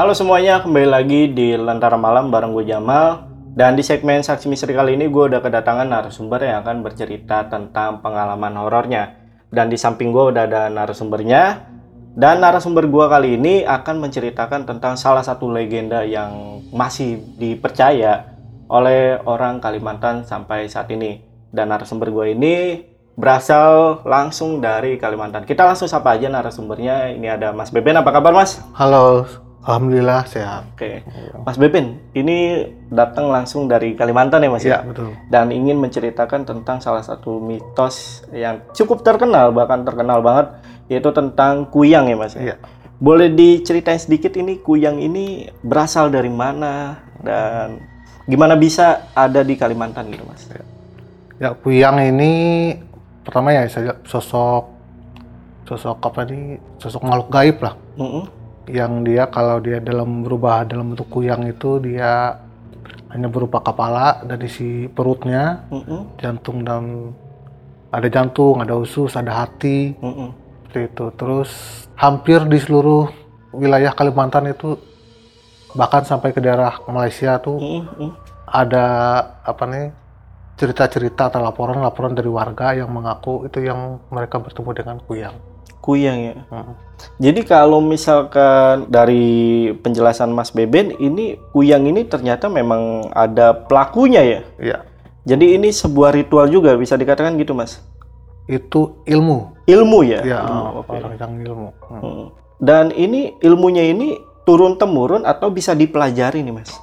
Halo semuanya, kembali lagi di Lentera Malam bareng gue Jamal. Dan di segmen Saksi Misteri kali ini gue udah kedatangan narasumber yang akan bercerita tentang pengalaman horornya. Dan di samping gue udah ada narasumbernya. Dan narasumber gue kali ini akan menceritakan tentang salah satu legenda yang masih dipercaya oleh orang Kalimantan sampai saat ini. Dan narasumber gue ini berasal langsung dari Kalimantan. Kita langsung sapa aja narasumbernya. Ini ada Mas Beben, apa kabar Mas? Halo, Alhamdulillah sehat. Oke, Mas Beben, ini datang langsung dari Kalimantan ya Mas? Iya, betul. Dan ingin menceritakan tentang salah satu mitos yang cukup terkenal, bahkan terkenal banget, yaitu tentang kuyang ya Mas? Iya. Boleh diceritain sedikit ini kuyang ini berasal dari mana dan gimana bisa ada di Kalimantan gitu Mas? Ya, Kuyang ini pertama ya saya sosok sosok apa nih? Sosok makhluk gaib lah. Mm-mm. Yang dia kalau dia dalam berubah dalam bentuk kuyang itu dia hanya berupa kepala dan isi perutnya, Mm-mm. jantung dan ada jantung, ada usus, ada hati, Mm-mm. seperti itu. Terus hampir di seluruh wilayah Kalimantan itu bahkan sampai ke daerah Malaysia tuh Mm-mm. ada apa nih cerita-cerita atau laporan-laporan dari warga yang mengaku itu yang mereka bertemu dengan kuyang. Kuyang ya. Mm. Jadi kalau misalkan dari penjelasan Mas Beben, ini kuyang ini ternyata memang ada pelakunya ya. Iya, Jadi ini sebuah ritual juga bisa dikatakan gitu Mas. itu ilmu. Ilmu ya. Ya, Ilmu, oke. orang yang ilmu. Mm. Hmm. Dan ini ilmunya ini turun temurun atau bisa dipelajari nih Mas?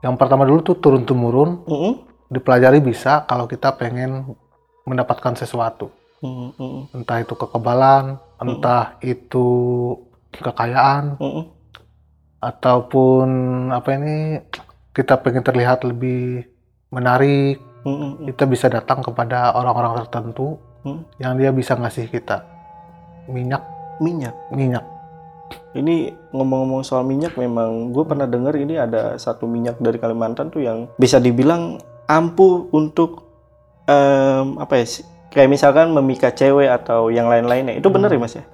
Yang pertama dulu tuh turun temurun, Mm-mm. dipelajari bisa kalau kita pengen mendapatkan sesuatu. Mm-mm. Entah itu kekebalan, entah itu kekayaan, Mm-mm. ataupun apa ini kita pengen terlihat lebih menarik, Mm-mm. kita bisa datang kepada orang-orang tertentu Hmm. yang dia bisa ngasih kita minyak Minyak. minyak Ini ngomong-ngomong soal minyak, memang gue pernah dengar ini ada satu minyak dari Kalimantan tuh yang bisa dibilang ampuh untuk em, apa ya? Kayak misalkan memikat cewek atau yang lain-lainnya. Itu bener ya mas ya?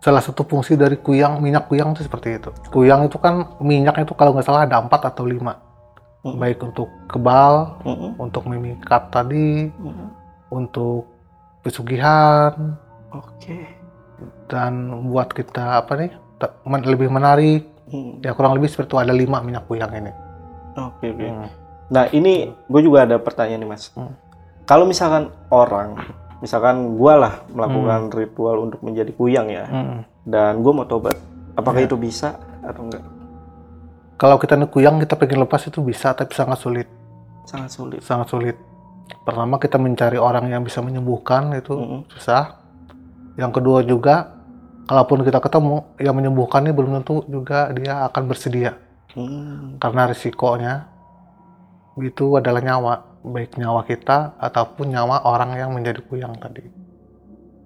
salah satu fungsi dari kuyang minyak kuyang itu seperti itu kuyang itu kan minyaknya itu kalau nggak salah ada empat atau lima Mm. baik untuk kebal Mm-mm. untuk memikat tadi Mm-mm. untuk pesugihan Oke. dan buat kita apa nih men- lebih menarik Mm. ya kurang lebih seperti itu ada lima minyak kuyang ini Oke oke. Hmm. Nah ini gue juga ada pertanyaan nih mas. Hmm. Kalau misalkan orang, misalkan gue lah melakukan ritual untuk menjadi kuyang ya, Hmm. dan gue mau tobat, apakah Ya. itu bisa atau enggak? kalau kita kuyang kita pengen lepas itu bisa tapi sangat sulit Sangat sulit. sangat sulit. Pertama kita mencari orang yang bisa menyembuhkan itu Mm-mm. susah. Yang kedua juga, kalaupun kita ketemu yang menyembuhkan ini belum tentu juga dia akan bersedia Hmm. karena risikonya itu adalah nyawa, baik nyawa kita ataupun nyawa orang yang menjadi kuyang tadi.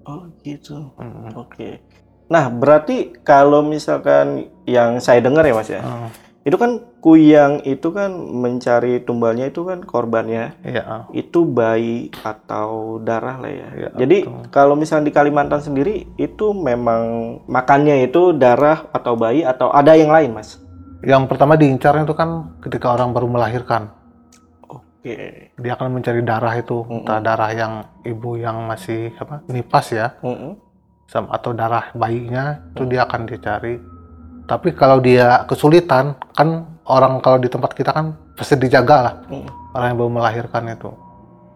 Oh gitu. Mm. Oke. Nah berarti kalau misalkan yang saya dengar ya mas ya, Mm. itu kan kuyang itu kan mencari tumbalnya itu kan korbannya Iya. itu bayi atau darah lah ya. Iya, Jadi betul. kalau misalnya di Kalimantan sendiri itu memang makannya itu darah atau bayi atau ada yang lain mas? Yang pertama diincarnya itu kan ketika orang baru melahirkan, Oke. dia akan mencari darah itu, Mm-mm. entah darah yang ibu yang masih apa nipas ya, Mm-mm. sam- atau darah bayinya itu dia akan dicari. Tapi kalau dia kesulitan, kan orang kalau di tempat kita kan pasti dijaga lah Mm. orang yang baru melahirkan itu.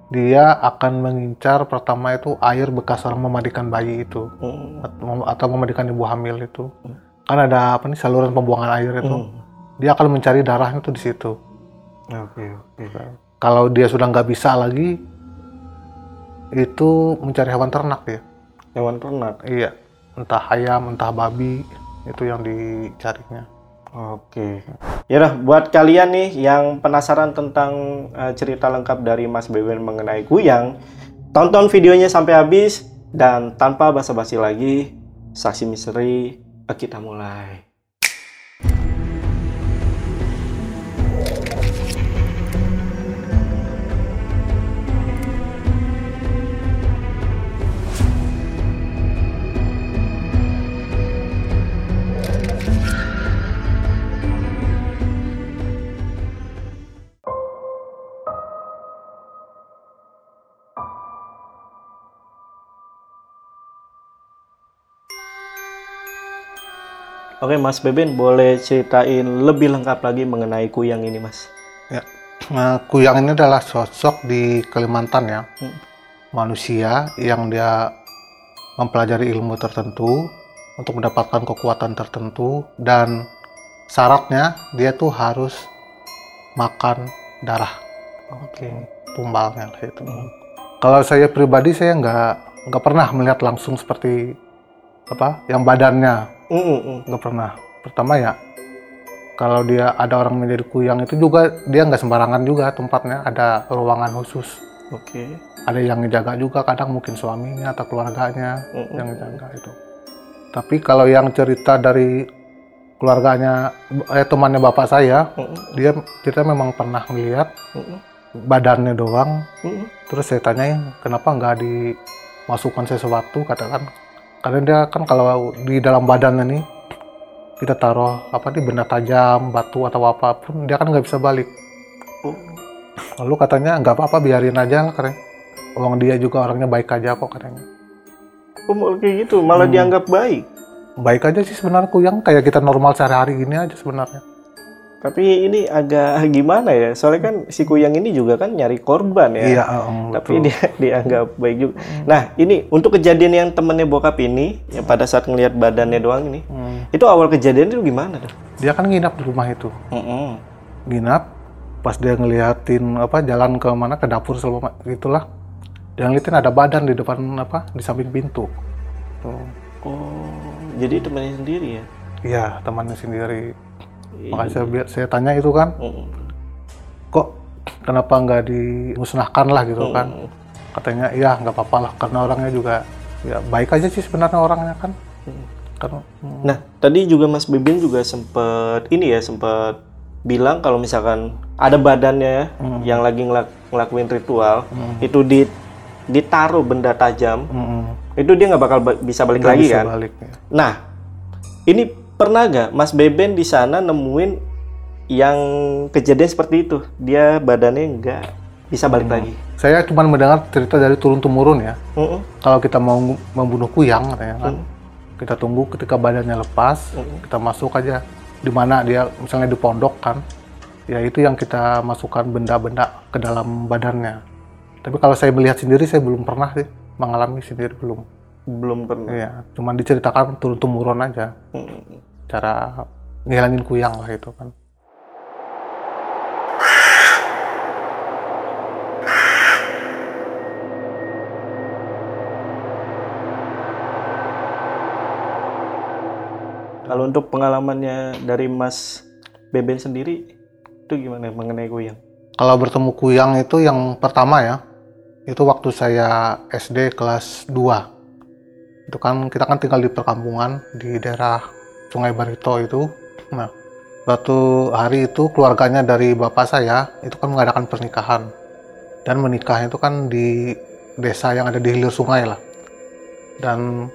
Dia akan mengincar pertama itu air bekas orang memandikan bayi itu Mm. atau atau memandikan ibu hamil itu. Hmm. Kan ada apa nih saluran pembuangan air itu. Mm. Dia akan mencari darahnya itu di situ. Oke oke. Kalau dia sudah nggak bisa lagi, itu mencari hewan ternak ya. Hewan ternak. Iya, entah ayam, entah babi, itu yang dicarinya. Oke. Ya buat kalian nih yang penasaran tentang uh, cerita lengkap dari Mas Beben mengenai kuyang, tonton videonya sampai habis dan tanpa basa-basi lagi, saksi misteri kita mulai. Oke Mas Beben, boleh ceritain lebih lengkap lagi mengenai Kuyang ini Mas? Ya, nah, Kuyang ini adalah sosok di Kalimantan ya, hmm. manusia yang dia mempelajari ilmu tertentu untuk mendapatkan kekuatan tertentu dan syaratnya dia tuh harus makan darah. Oke. Okay. Tumbalnya itu. Hmm. Kalau saya pribadi saya nggak nggak pernah melihat langsung seperti apa yang badannya mm nggak pernah. Pertama ya kalau dia ada orang menjadi kuyang itu juga dia nggak sembarangan juga tempatnya. Ada ruangan khusus. Oke. Okay. ada yang ngejaga juga kadang mungkin suaminya atau keluarganya mm yang ngejaga itu. Tapi kalau yang cerita dari keluarganya eh temannya bapak saya mm dia cerita memang pernah melihat mm badannya doang. Mm terus saya tanyain kenapa nggak dimasukkan sesuatu? Katakan karena dia kan kalau di dalam badan ini kita taruh apa nih benda tajam batu atau apa pun dia kan nggak bisa balik. Lalu katanya nggak apa-apa biarin aja karena uang dia juga orangnya baik aja kok katanya. Oh kayak gitu malah hmm. dianggap baik? Baik aja sih sebenarnya yang kayak kita normal sehari-hari gini aja sebenarnya tapi ini agak gimana ya? Soalnya kan si Kuyang ini juga kan nyari korban ya. Iya, um, Tapi betul. dia dianggap baik juga. Hmm. Nah, ini untuk kejadian yang temennya bokap ini, yang pada saat ngelihat badannya doang ini, hmm. itu awal kejadian itu gimana tuh? Dia kan nginap di rumah itu. Hmm. Nginap, pas dia ngeliatin apa jalan ke mana ke dapur selama gitulah. Dia ngeliatin ada badan di depan apa di samping pintu. Tuh. Oh, jadi temannya sendiri ya? Iya, temannya sendiri makanya saya, saya tanya itu kan kok kenapa nggak dimusnahkan lah gitu kan katanya iya nggak apa-apa lah karena orangnya juga ya baik aja sih sebenarnya orangnya kan karena hmm. nah tadi juga Mas Bibin juga sempet ini ya sempet bilang kalau misalkan ada badannya hmm. yang lagi ngelak, ngelakuin ritual hmm. itu di ditaruh benda tajam hmm. itu dia nggak bakal ba bisa balik gak lagi bisa kan balik, ya. nah ini pernah gak Mas Beben di sana nemuin yang kejadian seperti itu? Dia badannya nggak bisa balik hmm. lagi. Saya cuma mendengar cerita dari turun temurun ya. Hmm. Kalau kita mau membunuh kuyang, katanya kan, hmm. kita tunggu ketika badannya lepas, hmm. kita masuk aja di mana dia misalnya di pondok kan, ya itu yang kita masukkan benda-benda ke dalam badannya. Tapi kalau saya melihat sendiri, saya belum pernah sih mengalami sendiri belum. Belum pernah. Iya, cuma diceritakan turun temurun aja. Hmm cara ngilangin kuyang lah itu kan Kalau untuk pengalamannya dari Mas Beben sendiri, itu gimana mengenai kuyang? Kalau bertemu kuyang itu yang pertama ya, itu waktu saya SD kelas 2. Itu kan kita kan tinggal di perkampungan di daerah Sungai Barito itu. Nah, suatu hari itu keluarganya dari bapak saya itu kan mengadakan pernikahan. Dan menikah itu kan di desa yang ada di hilir sungai lah. Dan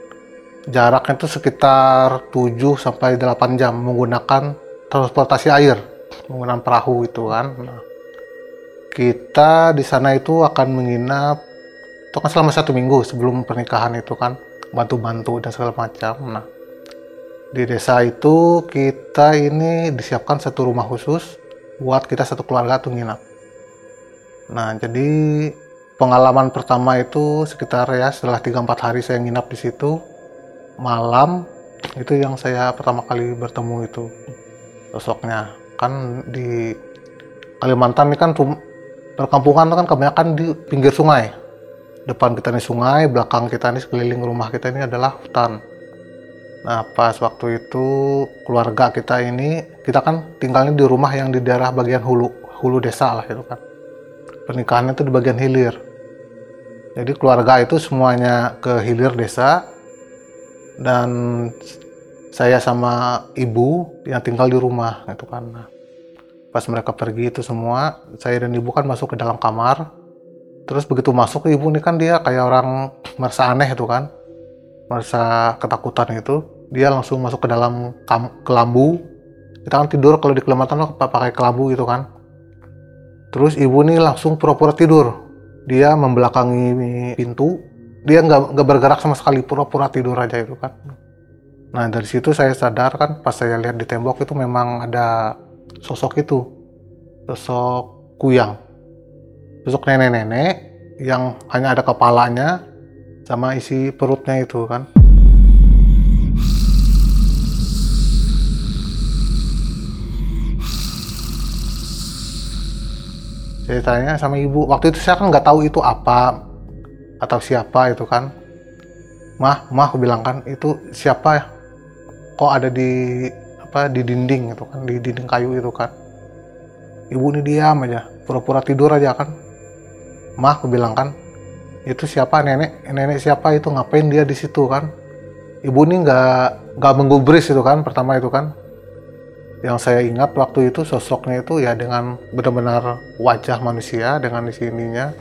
jaraknya itu sekitar 7 sampai 8 jam menggunakan transportasi air, menggunakan perahu itu kan. Nah, kita di sana itu akan menginap itu kan selama satu minggu sebelum pernikahan itu kan bantu-bantu dan segala macam. Nah, di desa itu kita ini disiapkan satu rumah khusus buat kita satu keluarga tuh nginap. Nah, jadi pengalaman pertama itu sekitar ya setelah 3-4 hari saya nginap di situ malam itu yang saya pertama kali bertemu itu sosoknya. Kan di Kalimantan ini kan perkampungan kan kebanyakan di pinggir sungai. Depan kita ini sungai belakang kita ini sekeliling rumah kita ini adalah hutan Nah, pas waktu itu keluarga kita ini, kita kan tinggalnya di rumah yang di daerah bagian hulu, hulu desa lah itu kan. Pernikahannya itu di bagian hilir. Jadi keluarga itu semuanya ke hilir desa dan saya sama ibu yang tinggal di rumah itu kan. Nah, pas mereka pergi itu semua, saya dan ibu kan masuk ke dalam kamar. Terus begitu masuk ibu ini kan dia kayak orang merasa aneh itu kan merasa ketakutan itu dia langsung masuk ke dalam kelambu kita kan tidur kalau di Kalimantan lo pakai kelambu gitu kan. Terus ibu nih langsung pura-pura tidur. Dia membelakangi pintu. Dia nggak bergerak sama sekali pura-pura tidur aja itu kan. Nah dari situ saya sadar kan pas saya lihat di tembok itu memang ada sosok itu. Sosok kuyang. Sosok nenek-nenek yang hanya ada kepalanya sama isi perutnya itu kan saya tanya sama ibu. Waktu itu saya kan nggak tahu itu apa atau siapa itu kan. Mah mah aku bilang kan itu siapa ya? Kok ada di apa di dinding itu kan di dinding kayu itu kan? Ibu ini diam aja pura-pura tidur aja kan. Mah aku bilang kan itu siapa? Nenek nenek siapa itu? Ngapain dia di situ kan? Ibu ini nggak nggak menggubris itu kan pertama itu kan yang saya ingat waktu itu sosoknya itu ya dengan benar-benar wajah manusia dengan di sininya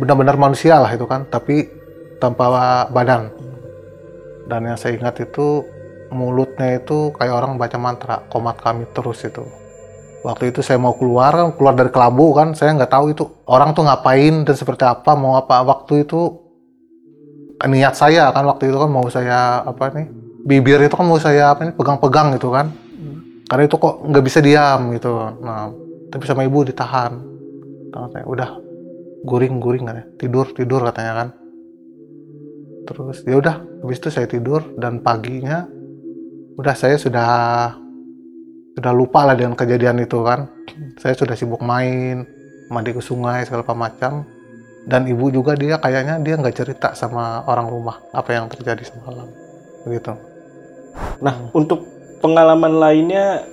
benar-benar manusia lah itu kan tapi tanpa badan. Dan yang saya ingat itu mulutnya itu kayak orang baca mantra komat kami terus itu. Waktu itu saya mau keluar kan keluar dari kelambu kan saya nggak tahu itu orang tuh ngapain dan seperti apa mau apa. Waktu itu niat saya kan waktu itu kan mau saya apa nih bibir itu kan mau saya apa nih pegang-pegang gitu kan karena itu kok nggak bisa diam gitu. Nah tapi sama ibu ditahan. Tangan saya udah guring guring kan ya tidur tidur katanya kan. Terus ya udah habis itu saya tidur dan paginya udah saya sudah sudah lupa lah dengan kejadian itu kan. Saya sudah sibuk main mandi ke sungai segala macam. Dan ibu juga dia kayaknya dia nggak cerita sama orang rumah apa yang terjadi semalam. Begitu Nah, untuk pengalaman lainnya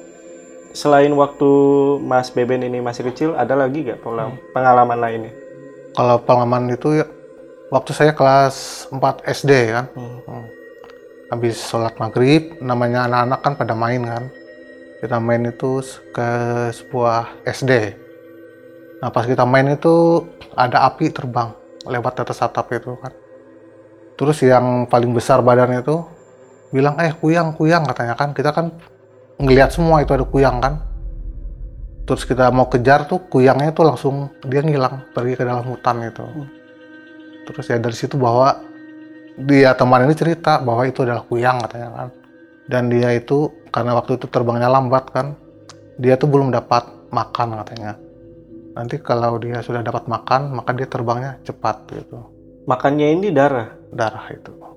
selain waktu Mas Beben ini masih kecil, ada lagi gak pengalaman, pengalaman lainnya? kalau pengalaman itu ya, waktu saya kelas 4 SD kan. Hmm. habis sholat maghrib namanya anak-anak kan pada main kan. Kita main itu ke sebuah SD nah pas kita main itu ada api terbang lewat atas atap itu kan. Terus yang paling besar badannya itu bilang eh kuyang kuyang katanya kan. Kita kan ngelihat semua itu ada kuyang kan. Terus kita mau kejar tuh kuyangnya tuh langsung dia ngilang pergi ke dalam hutan itu. Terus ya dari situ bahwa dia teman ini cerita bahwa itu adalah kuyang katanya kan. Dan dia itu karena waktu itu terbangnya lambat kan dia tuh belum dapat makan katanya. Nanti kalau dia sudah dapat makan maka dia terbangnya cepat gitu. Makannya ini darah. darah itu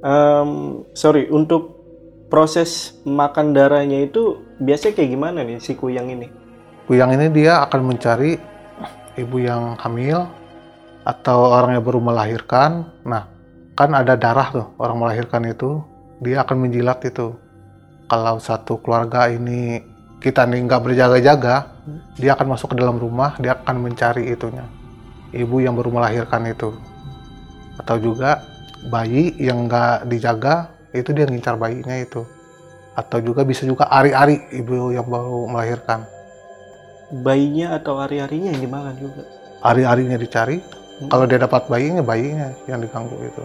Em, sorry, untuk proses makan darahnya itu biasanya kayak gimana nih si kuyang ini? kuyang ini dia akan mencari ibu yang hamil atau orang yang baru melahirkan. Nah kan ada darah tuh orang melahirkan itu dia akan menjilat itu. Kalau satu keluarga ini kita nih nggak berjaga-jaga dia akan masuk ke dalam rumah dia akan mencari itunya ibu yang baru melahirkan itu. Atau juga bayi yang nggak dijaga itu dia ngincar bayinya itu atau juga bisa juga ari-ari ibu yang baru melahirkan Bayinya atau hari-harinya yang dimakan juga? ari-arinya dicari Hmm. kalau dia dapat bayinya bayinya yang diganggu itu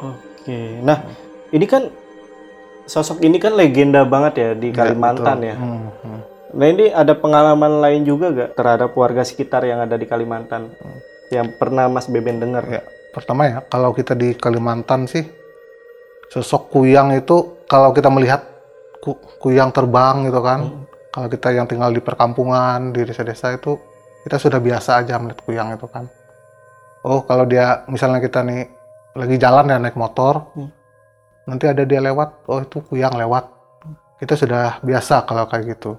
Oke, nah ini kan sosok ini kan legenda banget ya di Kalimantan betul. ya. Hmm, hmm. Nah ini ada pengalaman lain juga gak terhadap warga sekitar yang ada di Kalimantan yang pernah Mas Beben dengar? Ya, pertama ya kalau kita di Kalimantan sih sosok kuyang itu kalau kita melihat ku- kuyang terbang gitu kan Hmm. kalau kita yang tinggal di perkampungan di desa-desa itu kita sudah biasa aja melihat kuyang itu kan oh kalau dia misalnya kita nih lagi jalan ya naik motor Hmm. nanti ada dia lewat oh itu kuyang lewat kita sudah biasa kalau kayak gitu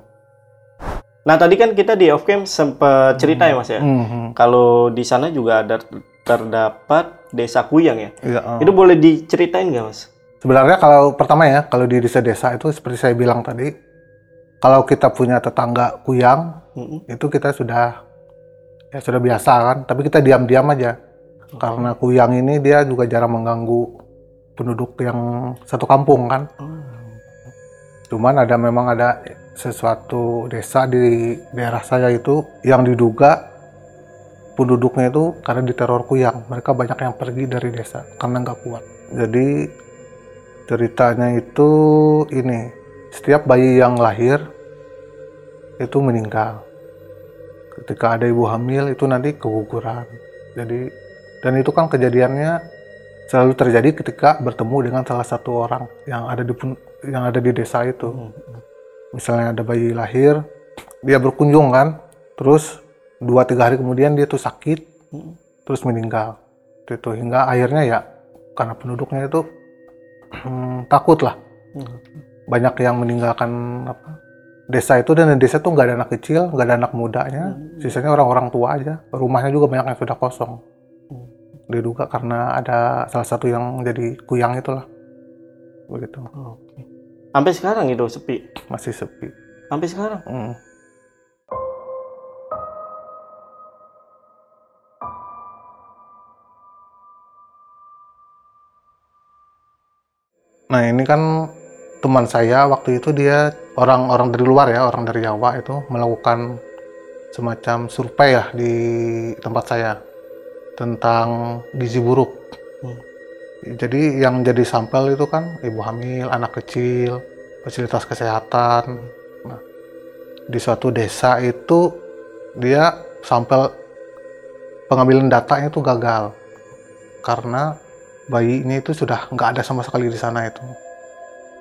Nah tadi kan kita di off cam sempat cerita ya Mas ya. Hmm, hmm. Kalau di sana juga ada terdapat desa Kuyang ya. Iya, oh. Itu boleh diceritain nggak Mas? Sebenarnya kalau pertama ya, kalau di desa-desa itu seperti saya bilang tadi, kalau kita punya tetangga kuyang, Mm-mm. itu kita sudah ya sudah biasa kan, tapi kita diam-diam aja. Karena kuyang ini dia juga jarang mengganggu penduduk yang satu kampung kan. Cuman ada memang ada sesuatu desa di daerah saya itu yang diduga penduduknya itu karena diteror kuyang. Mereka banyak yang pergi dari desa karena nggak kuat. Jadi ceritanya itu ini, setiap bayi yang lahir itu meninggal. Ketika ada ibu hamil itu nanti keguguran. Jadi dan itu kan kejadiannya selalu terjadi ketika bertemu dengan salah satu orang yang ada di pun- yang ada di desa itu. Mm. Misalnya ada bayi lahir, dia berkunjung kan, terus dua tiga hari kemudian dia tuh sakit, Mm. terus meninggal. Itu hingga akhirnya ya karena penduduknya itu hmm, takut lah. Mm. Banyak yang meninggalkan apa, desa itu dan desa tuh nggak ada anak kecil, nggak ada anak mudanya, Hmm. sisanya orang-orang tua aja. Rumahnya juga banyak yang sudah kosong. Hmm. Diduga karena ada salah satu yang jadi kuyang itulah. Begitu. Oke. Sampai sekarang itu sepi. Masih sepi. Sampai sekarang. Hmm. Nah ini kan teman saya waktu itu dia orang-orang dari luar ya, orang dari Jawa itu melakukan semacam survei ya di tempat saya tentang gizi buruk. Hmm. Jadi yang jadi sampel itu kan ibu hamil, anak kecil, fasilitas kesehatan. Nah, di suatu desa itu dia sampel pengambilan datanya itu gagal karena bayinya itu sudah nggak ada sama sekali di sana itu.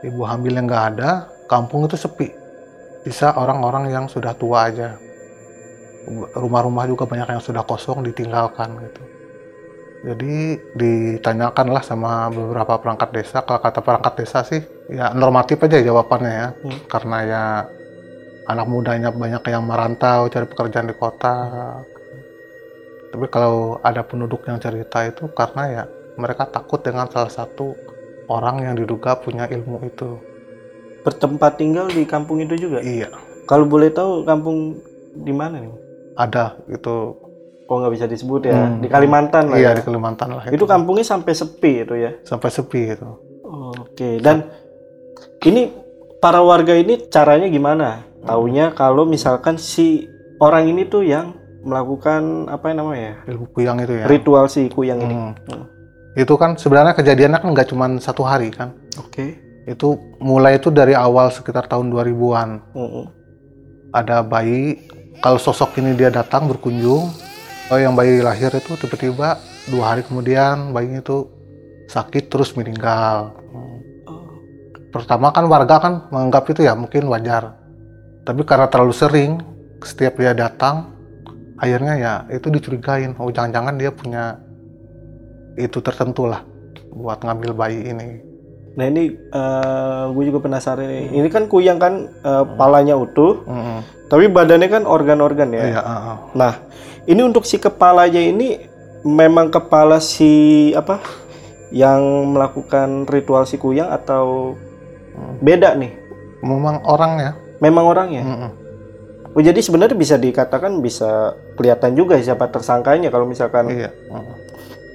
Ibu hamil yang nggak ada, kampung itu sepi. Bisa orang-orang yang sudah tua aja. Rumah-rumah juga banyak yang sudah kosong, ditinggalkan gitu. Jadi ditanyakanlah sama beberapa perangkat desa. Kalau kata perangkat desa sih, ya normatif aja jawabannya ya. Hmm. Karena ya anak mudanya banyak yang merantau cari pekerjaan di kota. Tapi kalau ada penduduk yang cerita itu karena ya mereka takut dengan salah satu orang yang diduga punya ilmu itu. Bertempat tinggal di kampung itu juga. Iya, Kalau boleh tahu kampung di mana nih? ada itu. Oh nggak bisa disebut ya. Hmm. Di Kalimantan lah. Iya ya. di Kalimantan lah Itu kampungnya sampai sepi itu ya. sampai sepi itu. Oke. Dan ini para warga ini caranya gimana? Taunya kalau misalkan si orang ini tuh yang melakukan apa yang namanya ya? Ilmu kuyang itu ya. Ritual si kuyang ini. Hmm. Itu kan sebenarnya kejadiannya kan nggak cuma satu hari kan. Oke. Itu mulai itu dari awal sekitar tahun 2000-an. Mm-mm. ada bayi kalau sosok ini dia datang berkunjung oh yang bayi lahir itu tiba-tiba dua hari kemudian bayinya itu sakit terus meninggal Hmm. Oh. pertama kan warga kan menganggap itu ya mungkin wajar tapi karena terlalu sering setiap dia datang akhirnya ya itu dicurigain oh jangan-jangan dia punya itu tertentu lah buat ngambil bayi ini Nah ini gue juga penasaran nih. Ini kan kuyang kan eh, palanya utuh, Mm-mm. tapi badannya kan organ-organ ya. iya ah, ah. Nah, ini untuk si kepalanya ini memang kepala si apa yang melakukan ritual si kuyang atau Hmm. beda nih? memang orang ya Memang orangnya. Mm-mm. Oh, jadi sebenarnya bisa dikatakan bisa kelihatan juga siapa tersangkanya kalau misalkan iya.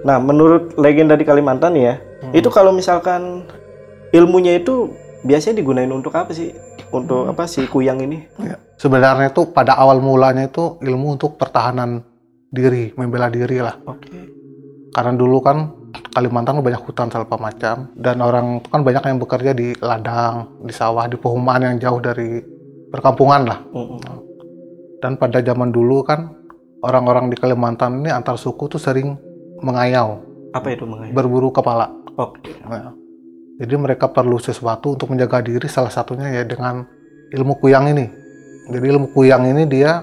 Nah, menurut legenda di Kalimantan ya, Hmm. itu kalau misalkan ilmunya itu biasanya digunain untuk apa sih? Untuk Hmm. apa sih kuyang ini? Ya. Sebenarnya itu pada awal mulanya itu ilmu untuk pertahanan diri, membela diri lah. Oke. Karena dulu kan Kalimantan banyak hutan segala macam dan orang itu kan banyak yang bekerja di ladang, di sawah, di perumahan yang jauh dari perkampungan lah. Dan pada zaman dulu kan orang-orang di Kalimantan ini antar suku tuh sering mengayau, Apa itu mengenai? berburu kepala. Oke. Nah, Jadi mereka perlu sesuatu untuk menjaga diri salah satunya ya dengan ilmu kuyang ini. Jadi ilmu kuyang ini dia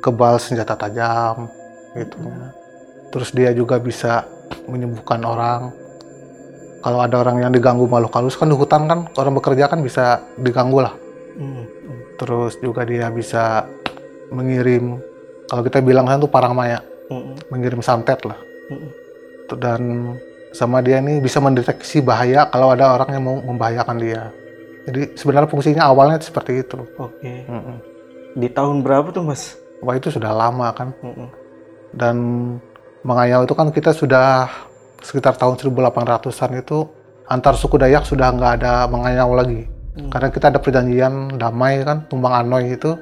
kebal senjata tajam gitu. Terus dia juga bisa menyembuhkan orang. Kalau ada orang yang diganggu makhluk halus kan di hutan kan orang bekerja kan bisa diganggu lah. Hmm. Terus juga dia bisa mengirim kalau kita bilang kan itu parang maya, Mengirim santet lah. Hmm. Dan sama dia ini bisa mendeteksi bahaya kalau ada orang yang mau membahayakan dia. Jadi sebenarnya fungsinya awalnya seperti itu. Oke. Mm-mm. Di tahun berapa tuh mas? Wah itu sudah lama kan. Hmm. Dan mengayau itu kan kita sudah sekitar tahun 1800-an itu antar suku Dayak sudah nggak ada mengayau lagi. Hmm. Karena kita ada perjanjian damai kan, tumbang anoy itu.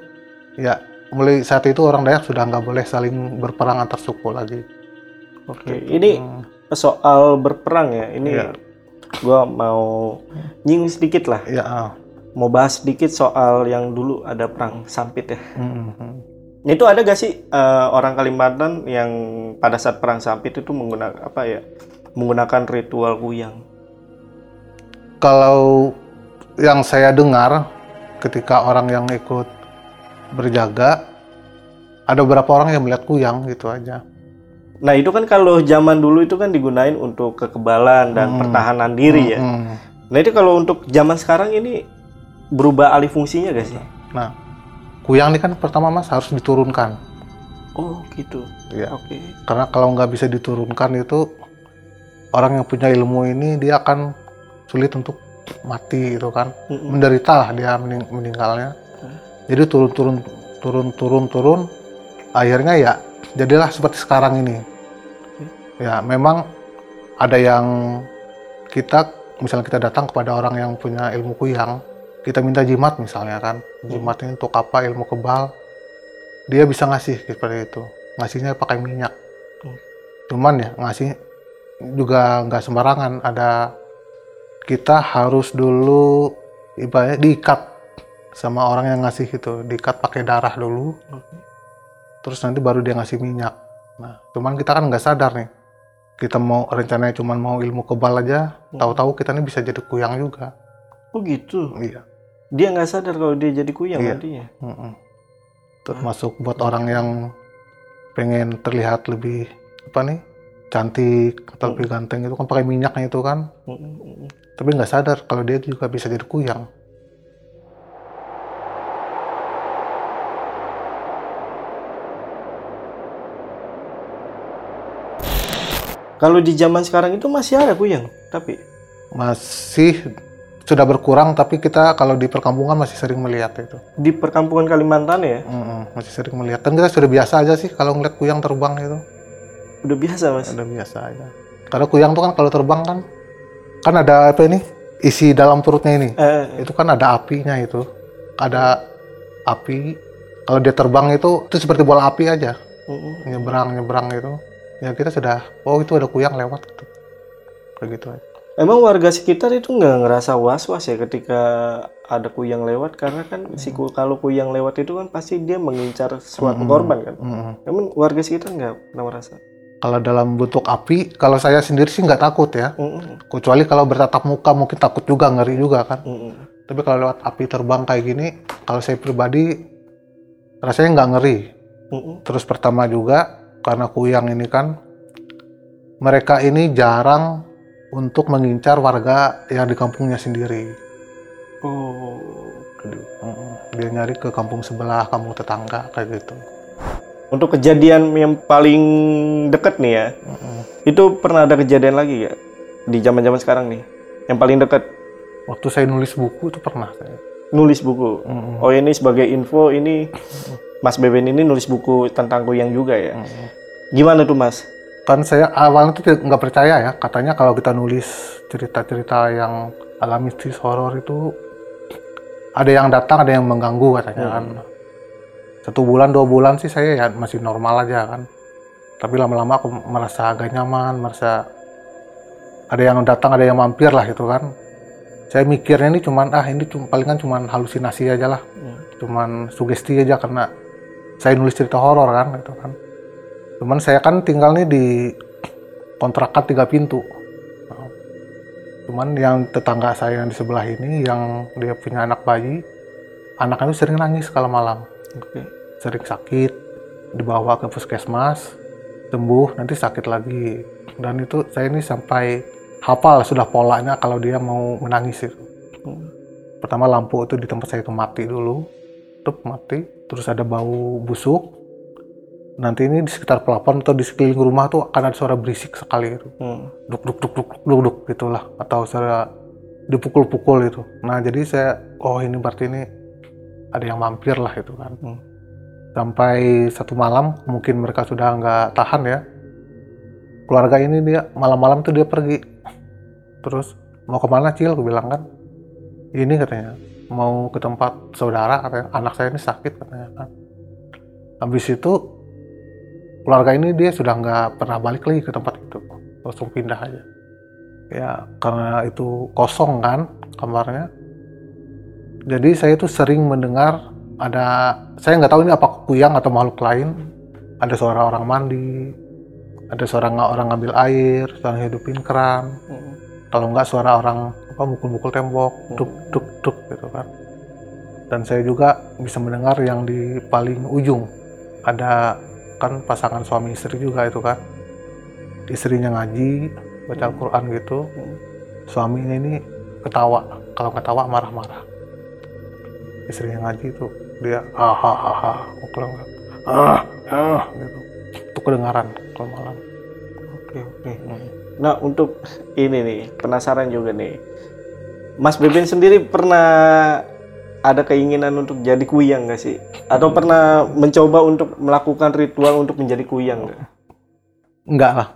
Ya mulai saat itu orang Dayak sudah nggak boleh saling berperang antar suku lagi. Oke. Ini Hmm. soal berperang ya. Ini Iya. gua mau nyinggung sedikit lah. Ya. ah. Mau bahas sedikit soal yang dulu ada perang sampit ya. Mm, mm. Itu ada gak sih eh, orang Kalimantan yang pada saat perang sampit itu menggunakan apa ya? Menggunakan ritual kuyang. Kalau yang saya dengar ketika orang yang ikut berjaga ada beberapa orang yang melihat kuyang gitu aja. Nah itu kan kalau zaman dulu itu kan digunain untuk kekebalan dan Hmm. pertahanan diri ya. Mm, mm. Nah itu kalau untuk zaman sekarang ini berubah alih fungsinya gak sih? Nah, kuyang ini kan pertama mas harus diturunkan. Oh gitu. Ya. Oke. Karena kalau nggak bisa diturunkan itu orang yang punya ilmu ini dia akan sulit untuk mati gitu kan. Mm-mm. Menderita lah dia mening- meninggalnya. Hmm. Jadi turun turun turun turun turun akhirnya ya jadilah seperti sekarang ini. Ya memang ada yang kita misalnya kita datang kepada orang yang punya ilmu kuyang, kita minta jimat misalnya kan, jimat ini untuk apa ilmu kebal, dia bisa ngasih seperti itu, ngasihnya pakai minyak. Hmm. Cuman ya ngasih juga nggak sembarangan, ada kita harus dulu ibaratnya diikat sama orang yang ngasih itu, diikat pakai darah dulu, terus nanti baru dia ngasih minyak. Nah, cuman kita kan nggak sadar nih. Kita mau rencananya cuman mau ilmu kebal aja, Hmm. tahu-tahu kita nih bisa jadi kuyang juga. Oh gitu. Iya. Dia nggak sadar kalau dia jadi kuyang Iya. nantinya. Mm-mm. Termasuk buat orang yang pengen terlihat lebih apa nih cantik atau lebih ganteng itu kan pakai minyaknya itu kan, tapi nggak sadar kalau dia juga bisa jadi kuyang. Kalau di zaman sekarang itu masih ada kuyang, tapi Masih sudah berkurang, tapi kita kalau di perkampungan masih sering melihat itu. di perkampungan Kalimantan ya Mm-mm, masih sering melihat. Dan kita sudah biasa aja sih kalau ngeliat kuyang terbang itu. udah biasa mas. Udah biasa aja. Karena kuyang tuh kan kalau terbang kan kan ada apa ini? Isi dalam perutnya ini. Eh, Itu kan ada apinya itu. Ada api. Kalau dia terbang itu itu seperti bola api aja. mm-mm. Nyebrang nyebrang itu. Ya kita sudah oh itu ada kuyang lewat gitu. Kayak gitu. Emang warga sekitar itu nggak ngerasa was-was ya ketika ada kuyang lewat karena kan si ku- kalau kuyang lewat itu kan pasti dia mengincar suatu Mm-mm. korban kan. Mm-mm. Emang warga sekitar nggak pernah merasa. Kalau dalam bentuk api, kalau saya sendiri sih nggak takut ya. Mm-mm. Kecuali kalau bertatap muka mungkin takut juga, ngeri juga kan. Mm-mm. Tapi kalau lewat api terbang kayak gini, kalau saya pribadi rasanya nggak ngeri. Mm-mm. Terus pertama juga karena kuyang ini kan mereka ini jarang untuk mengincar warga yang di kampungnya sendiri. Oh. Dia nyari ke kampung sebelah, kampung tetangga kayak gitu. Untuk kejadian yang paling deket nih ya, Mm-mm. itu pernah ada kejadian lagi ya di zaman-zaman sekarang nih. Yang paling deket Waktu saya nulis buku itu pernah saya. nulis buku. Mm-mm. Oh ini sebagai info ini Mas Beben ini nulis buku tentang kuyang juga ya. Mm-mm. Gimana tuh Mas? kan saya awalnya tuh nggak percaya ya katanya kalau kita nulis cerita-cerita yang alami horor itu ada yang datang ada yang mengganggu katanya kan satu bulan dua bulan sih saya ya masih normal aja kan tapi lama-lama aku merasa agak nyaman merasa ada yang datang ada yang mampir lah gitu kan saya mikirnya ini cuman ah ini cuma palingan cuman halusinasi aja lah Hmm. cuman sugesti aja karena saya nulis cerita horor kan gitu kan. Cuman saya kan tinggal nih di kontrakan tiga pintu. Cuman yang tetangga saya yang di sebelah ini yang dia punya anak bayi anaknya itu sering nangis kalau malam. Oke. sering sakit dibawa ke puskesmas sembuh nanti sakit lagi. Dan itu saya ini sampai hafal sudah polanya kalau dia mau menangis itu. Hmm. pertama lampu itu di tempat saya itu mati dulu tuh mati terus ada bau busuk. Nanti ini di sekitar pelapon atau di sekeliling rumah tuh akan ada suara berisik sekali itu. Hmm. duk duk duk duk duk duk gitulah. Atau suara dipukul-pukul itu. Nah jadi saya oh ini berarti ini ada yang mampir lah itu kan. Hmm. sampai satu malam mungkin mereka sudah nggak tahan ya. Keluarga ini dia malam-malam tuh dia pergi. Terus mau ke mana cil? Aku bilang kan. Ini katanya mau ke tempat saudara katanya anak saya ini sakit katanya kan. Habis itu keluarga ini dia sudah nggak pernah balik lagi ke tempat itu. Langsung pindah aja. Ya karena itu kosong kan kamarnya. Jadi saya tuh sering mendengar ada saya nggak tahu ini apa kuyang atau makhluk lain. Ada suara orang mandi ada suara orang ngambil air suara hidupin keran. Hmm. kalau nggak suara orang apa mukul-mukul tembok duk duk duk gitu kan. Dan saya juga bisa mendengar yang di paling ujung. Ada kan pasangan suami istri juga itu kan. Istrinya ngaji baca Al-Quran gitu. Hmm. suaminya ini ketawa. Kalau ketawa marah-marah. Istrinya ngaji itu dia ah ah ah ah kalau nggak ah ah gitu. Itu kedengaran kalau malam. Oke, oke. Nah, untuk ini nih, penasaran juga nih. Mas Beben sendiri pernah ada keinginan untuk jadi kuyang nggak sih? Atau pernah mencoba untuk melakukan ritual untuk menjadi kuyang nggak? enggak lah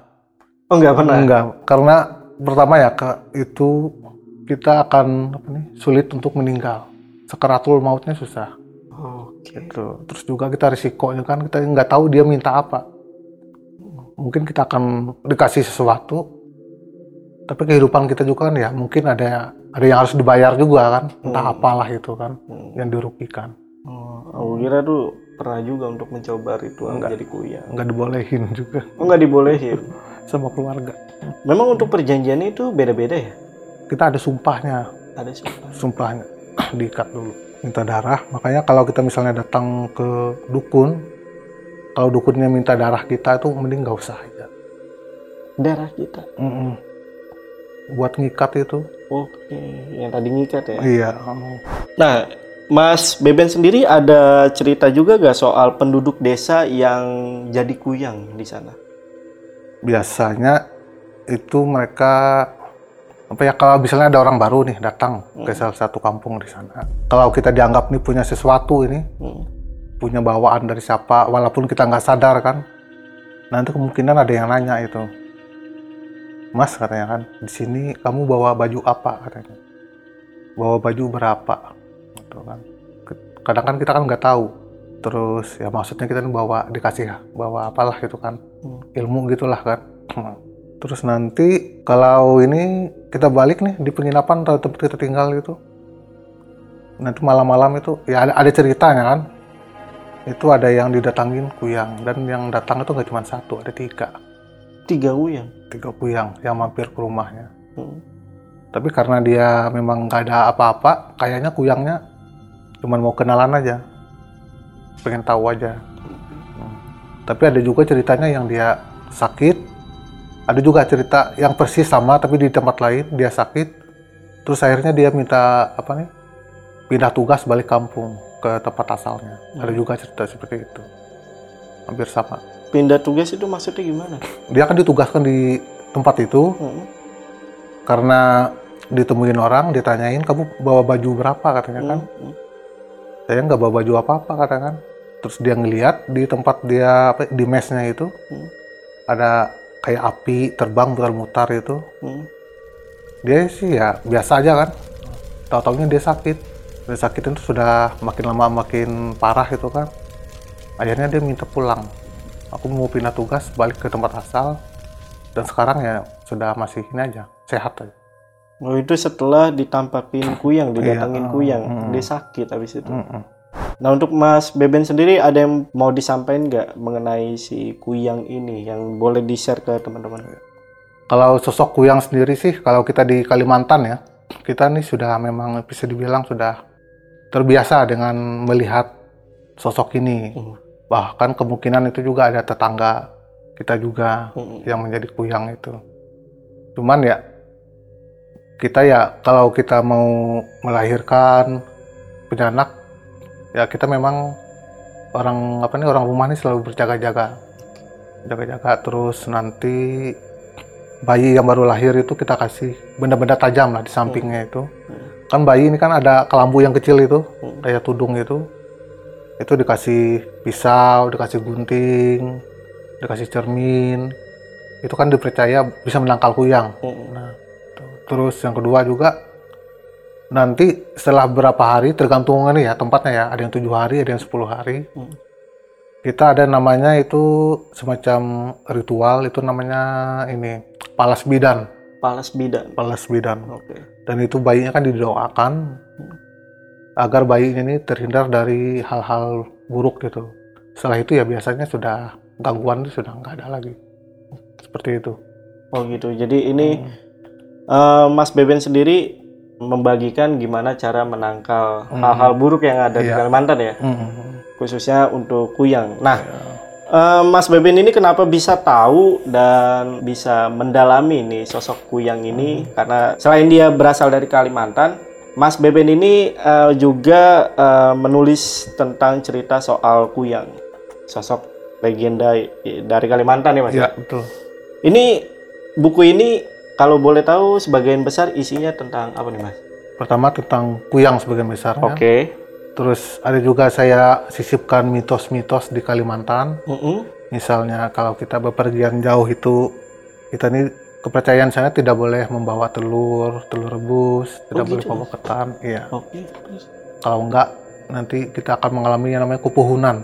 Oh, nggak pernah? Enggak, karena pertama ya Kak, itu kita akan apa nih, sulit untuk meninggal. Sekeratul mautnya susah. Oke. Gitu. Terus juga kita risikonya kan kita nggak tahu dia minta apa. Mungkin kita akan dikasih sesuatu, tapi kehidupan kita juga kan ya mungkin ada ada yang harus dibayar juga kan, entah Hmm. apalah itu kan Hmm. yang dirugikan. Oh, aku kira tuh pernah juga untuk mencoba ritual Enggak. menjadi kuyang. Nggak dibolehin juga Oh, nggak dibolehin. sama keluarga. Memang untuk perjanjiannya itu beda-beda ya? Kita ada sumpahnya, Ada sumpah. sumpahnya diikat dulu minta darah makanya kalau kita misalnya datang ke dukun kalau dukunnya minta darah kita itu mending nggak usah aja Darah kita. Mm-mm. Buat ngikat itu Oke, yang tadi ngikat ya. iya Nah, Mas Beben sendiri ada cerita juga gak soal penduduk desa yang jadi kuyang di sana? biasanya itu mereka apa ya kalau misalnya ada orang baru nih datang ke salah satu kampung di sana kalau kita dianggap nih punya sesuatu ini Hmm. punya bawaan dari siapa walaupun kita nggak sadar kan nanti kemungkinan ada yang nanya itu mas katanya kan di sini kamu bawa baju apa? katanya. Bawa baju berapa? Gitu kan. Kadang kan kita kan nggak tahu. Terus ya maksudnya kita bawa dikasih bawa apalah gitu kan. Hmm. ilmu gitulah kan. Terus nanti kalau ini kita balik nih di penginapan atau tempat kita tinggal gitu. Nanti malam-malam itu ya ada, ada ceritanya kan. Itu ada yang didatangin kuyang. Dan yang datang itu nggak cuma satu ada tiga Tiga kuyang. tiga kuyang yang mampir ke rumahnya Hmm. tapi karena dia memang nggak ada apa-apa kayaknya kuyangnya cuma mau kenalan aja pengen tahu aja Hmm. tapi ada juga ceritanya yang dia sakit ada juga cerita yang persis sama tapi di tempat lain dia sakit terus akhirnya dia minta apa nih pindah tugas balik kampung ke tempat asalnya ada Hmm. juga cerita seperti itu hampir sama Pindah tugas itu maksudnya gimana? dia kan ditugaskan di tempat itu Hmm. karena ditemuin orang ditanyain kamu bawa baju berapa katanya kan Hmm. saya nggak bawa baju apa-apa katanya kan terus dia ngeliat di tempat dia apa di mesnya itu Hmm. ada kayak api terbang mutar-mutar itu Hmm. dia sih ya biasa aja kan tahu-taunya dia sakit dia sakit itu sudah makin lama makin parah itu kan akhirnya dia minta pulang aku mau pindah tugas balik ke tempat asal dan sekarang ya sudah masih ini aja sehat aja Oh itu setelah ditampakin kuyang, didatangin Iya. kuyang, Hmm. dia sakit habis itu. Mm-mm. Nah untuk Mas Beben sendiri ada yang mau disampaikan nggak mengenai si kuyang ini yang boleh di share ke teman-teman? Kalau sosok Kuyang sendiri sih, kalau kita di Kalimantan ya, kita nih sudah memang bisa dibilang sudah terbiasa dengan melihat sosok ini. Hmm. Bahkan kemungkinan itu juga ada tetangga kita juga Hmm. yang menjadi Kuyang itu. Cuman ya kita ya kalau kita mau melahirkan punya anak ya kita memang orang apa nih orang rumah nih selalu berjaga-jaga jaga-jaga terus nanti bayi yang baru lahir itu kita kasih benda-benda tajam lah di sampingnya itu kan bayi ini kan ada kelambu yang kecil itu Hmm. kayak tudung itu itu dikasih pisau dikasih gunting dikasih cermin. Itu kan dipercaya bisa menangkal kuyang. Hmm. Nah, terus yang kedua juga nanti setelah berapa hari tergantung ini ya tempatnya ya. Ada yang tujuh hari ada yang 10 hari. Hmm. kita ada namanya itu semacam ritual itu namanya ini palas bidan. Palas bidan. palas bidan. Oke. dan itu bayinya kan didoakan agar bayinya ini terhindar dari hal-hal buruk gitu setelah itu ya biasanya sudah gangguan itu sudah nggak ada lagi seperti itu Oh gitu. Jadi ini Hmm. eh, Mas Beben sendiri membagikan gimana cara menangkal Hmm. hal-hal buruk yang ada di Iya. Kalimantan ya, Hmm. khususnya untuk kuyang. Nah, Ya. eh, Mas Beben ini kenapa bisa tahu dan bisa mendalami nih sosok kuyang ini? Karena selain dia berasal dari Kalimantan, Mas Beben ini eh, juga eh, menulis tentang cerita soal kuyang, sosok legenda dari Kalimantan ya Mas. Ya, betul. Ini buku ini kalau boleh tahu sebagian besar isinya tentang apa nih Mas? Pertama tentang kuyang sebagian besarnya. Oke. Terus ada juga saya sisipkan mitos-mitos di Kalimantan. Mm-mm. Misalnya kalau kita bepergian jauh itu kita ini kepercayaan saya tidak boleh membawa telur, telur rebus, tidak boleh gitu. membawa ketan. Iya. Oke. terus Kalau enggak nanti kita akan mengalami yang namanya kepuhunan.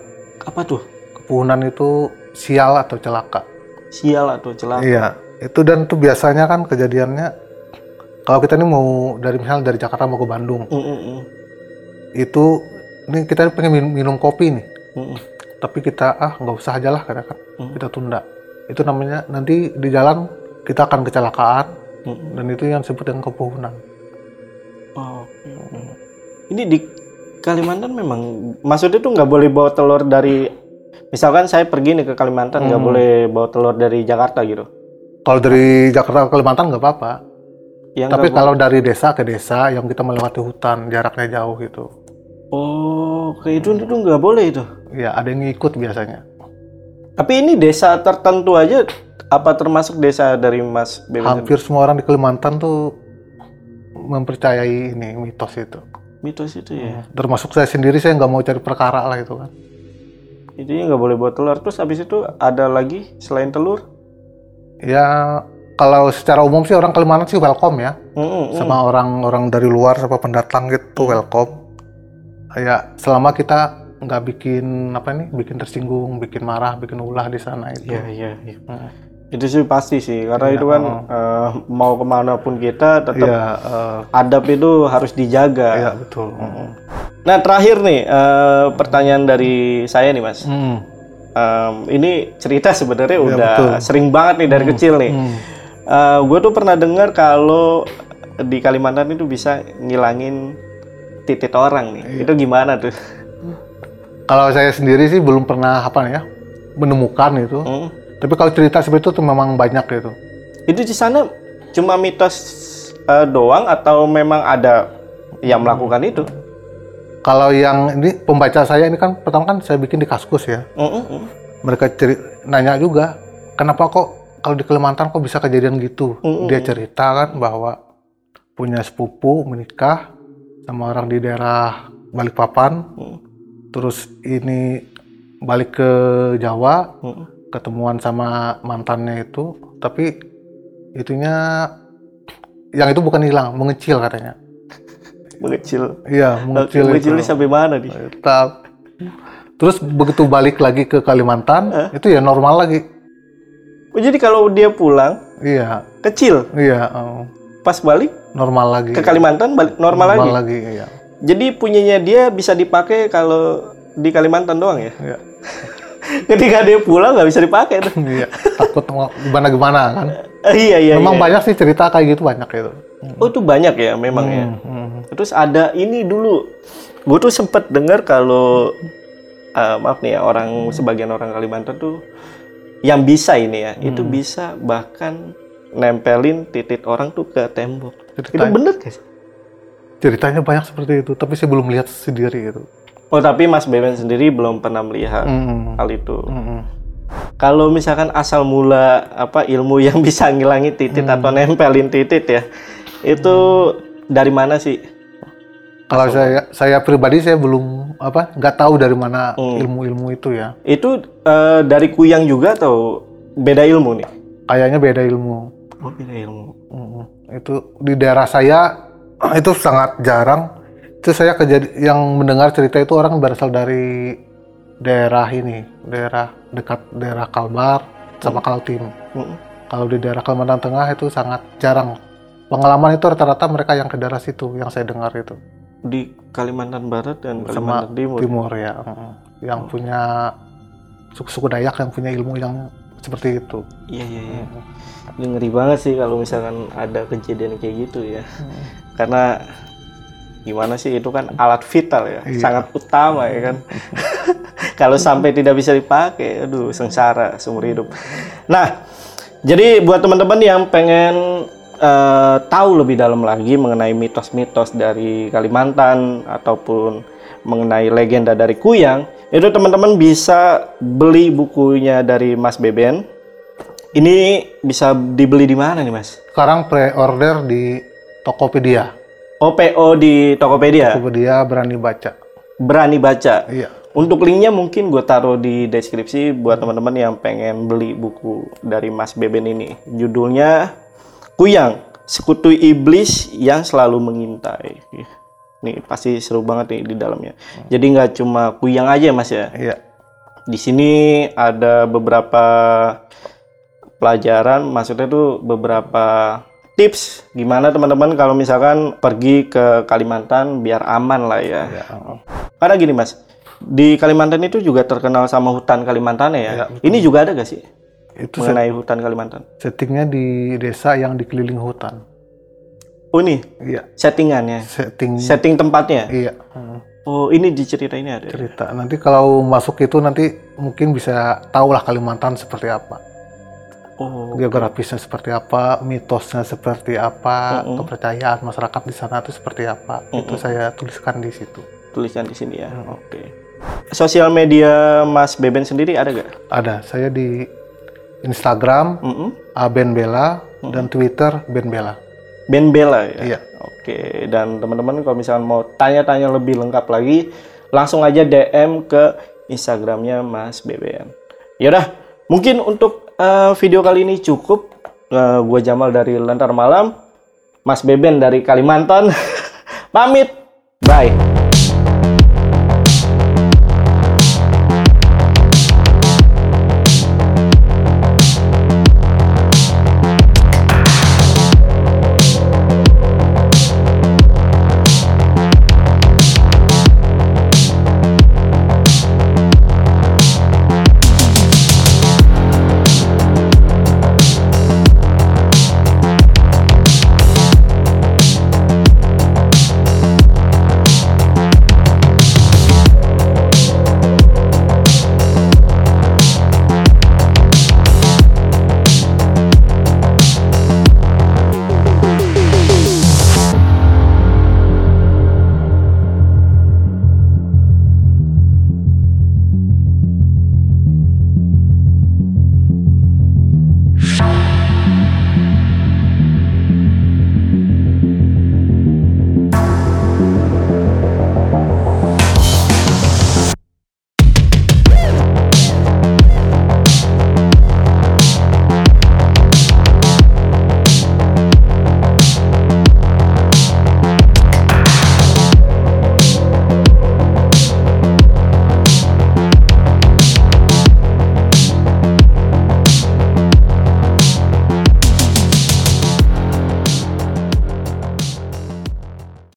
Apa tuh? Kepuhunan itu sial atau celaka. Sial atau celaka? Iya. Itu dan itu biasanya kan kejadiannya kalau kita ini mau dari misal dari Jakarta mau ke Bandung, Mm-mm. itu ini kita pengen minum, minum kopi nih. Mm-mm. tapi kita ah nggak usah aja lah katakan Hmm. kita tunda itu namanya nanti di jalan kita akan kecelakaan Mm-mm. dan itu yang disebut dengan kepuhunan Oh, oke. Ini di Kalimantan memang maksudnya tuh nggak boleh bawa telur dari misalkan saya pergi nih ke Kalimantan nggak Hmm. boleh bawa telur dari Jakarta gitu. kalau dari Jakarta ke Kalimantan nggak apa-apa Yang tapi kalau dari desa ke desa yang kita melewati hutan jaraknya jauh gitu oh, kayak itu itu nggak boleh itu. ya ada yang ngikut biasanya Tapi ini desa tertentu aja apa termasuk desa dari Mas Beben? hampir semua orang di Kalimantan tuh mempercayai ini mitos itu Mitos itu ya. termasuk saya sendiri saya nggak mau cari perkara lah itu kan Intinya nggak boleh bawa telur. Terus habis itu ada lagi selain telur? ya kalau secara umum sih orang Kalimantan sih welcome ya Mm-mm, mm. sama orang-orang dari luar sama pendatang gitu welcome ya selama kita nggak bikin apa nih bikin tersinggung bikin marah bikin ulah di sana itu Iya iya. iya. Hmm. Itu sih pasti sih karena Iya, itu kan oh. eh, mau ke mana pun kita tetap Iya, eh, adab itu harus dijaga. iya betul Nah terakhir nih eh, pertanyaan dari saya nih mas. Hmm, Em, ini cerita sebenarnya Iya, udah betul. sering banget nih dari kecil nih. hmm. gue tuh pernah dengar kalau di Kalimantan itu bisa ngilangin titik orang nih. Iya. Itu gimana tuh? kalau saya sendiri sih belum pernah apa ya menemukan itu Hmm. Tapi kalau cerita seperti itu tuh memang banyak gitu. Itu di sana cuma mitos eh, doang atau memang ada yang melakukan itu? kalau yang ini pembaca saya ini kan pertama kan saya bikin di kaskus ya. Mm, mm, mereka ceri nanya juga kenapa kok kalau di Kalimantan kok bisa kejadian gitu? Mm-mm. dia cerita kan bahwa punya sepupu menikah sama orang di daerah Balikpapan. Mm, terus ini balik ke Jawa. Mm. Ketemuan sama mantannya itu tapi itunya yang itu bukan hilang mengecil katanya Mengecil. iya mengecil, Mengecilnya itu. sampai mana nih? Tetap. terus begitu balik lagi ke Kalimantan Eh? itu ya normal lagi Oh, jadi kalau dia pulang iya kecil, iya eh, pas balik normal lagi ke Kalimantan balik normal, lagi. iya Jadi punyanya dia bisa dipakai kalau di Kalimantan doang ya. iya Ketika dia pulang nggak bisa dipakai tuh. iya takut mau gimana gimana kan Eh, iya iya. Memang iya. banyak sih cerita kayak gitu banyak itu. Oh itu banyak ya memang ya. Hmm. Terus ada ini dulu, gue tuh sempet dengar kalau eh, maaf nih ya orang sebagian orang Kalimantan tuh yang bisa ini ya, itu Hmm. bisa bahkan nempelin titik orang tuh ke tembok. Itu Ceritanya, bener guys? ceritanya banyak seperti itu, tapi saya belum lihat sendiri itu. Oh tapi Mas Beben sendiri belum pernah melihat Hmm. hal itu. Hmm. Kalau misalkan asal mula apa ilmu yang bisa ngilangin titik Hmm. atau nempelin titik ya, itu dari mana sih? Kalau saya saya pribadi saya belum apa nggak tahu dari mana Hmm. ilmu-ilmu itu ya. Itu eh, dari kuyang juga atau beda ilmu nih? Kayaknya beda ilmu. Oh beda ilmu. Mm, Itu di daerah saya itu sangat jarang. Itu saya kejadi yang mendengar cerita itu orang berasal dari daerah ini, daerah dekat daerah Kalbar sama Kaltim. Mm. Kalau di daerah Kalimantan Tengah itu sangat jarang. Pengalaman itu rata-rata mereka yang ke daerah situ yang saya dengar itu. di Kalimantan Barat dan Sama Kalimantan Timur. Timur ya. Yang punya suku-suku Dayak yang punya ilmu yang seperti itu. Iya iya iya. Mm. Ini ngeri banget sih kalau misalkan ada kejadian kayak gitu ya. Mm. Karena gimana sih itu kan alat vital ya, Iya. sangat utama ya kan. kalau sampai tidak bisa dipakai, aduh sengsara seumur hidup. Nah, jadi buat teman-teman yang pengen eh, tahu lebih dalam lagi mengenai mitos-mitos dari Kalimantan ataupun mengenai legenda dari Kuyang, itu teman-teman bisa beli bukunya dari Mas Beben. Ini bisa dibeli di mana nih, Mas? Sekarang pre-order di Tokopedia. OPO di Tokopedia. Tokopedia berani baca. Berani baca. Iya. Untuk linknya mungkin gue taruh di deskripsi buat teman-teman yang pengen beli buku dari Mas Beben ini. Judulnya Kuyang, Sekutu Iblis yang Selalu Mengintai. Ih, Nih pasti seru banget nih di dalamnya. Jadi nggak cuma Kuyang aja Mas ya. Iya. Di sini ada beberapa pelajaran, maksudnya tuh beberapa tips gimana teman-teman kalau misalkan pergi ke Kalimantan biar aman lah ya. Iya. Karena gini mas, di Kalimantan itu juga terkenal sama hutan Kalimantan ya. Betul. Ini juga ada gak sih Itu set- mengenai hutan Kalimantan? settingnya di desa yang dikeliling hutan. Oh ini Iya. settingannya, Setting. setting tempatnya. Iya. Hmm, Oh ini diceritain ada. Cerita. Nanti kalau masuk itu nanti mungkin bisa tahulah Kalimantan seperti apa. Oh Geografisnya seperti apa, mitosnya seperti apa, Mm-mm. kepercayaan masyarakat di sana itu seperti apa. Itu Mm-mm. saya tuliskan di situ. tulisan di sini ya. Hmm. Oke. Sosial media Mas Beben sendiri ada gak? Ada. Saya di Instagram Mm-mm. Ben Bella dan Twitter Ben Bella. Ben Bella ya. Iya. Oke, dan teman-teman kalau misalnya mau tanya-tanya lebih lengkap lagi, langsung aja DM ke Instagramnya Mas BBN. Yaudah, mungkin untuk eh, video kali ini cukup. Eh, gua Jamal dari Lentar Malam, Mas Beben dari Kalimantan. Pamit, bye.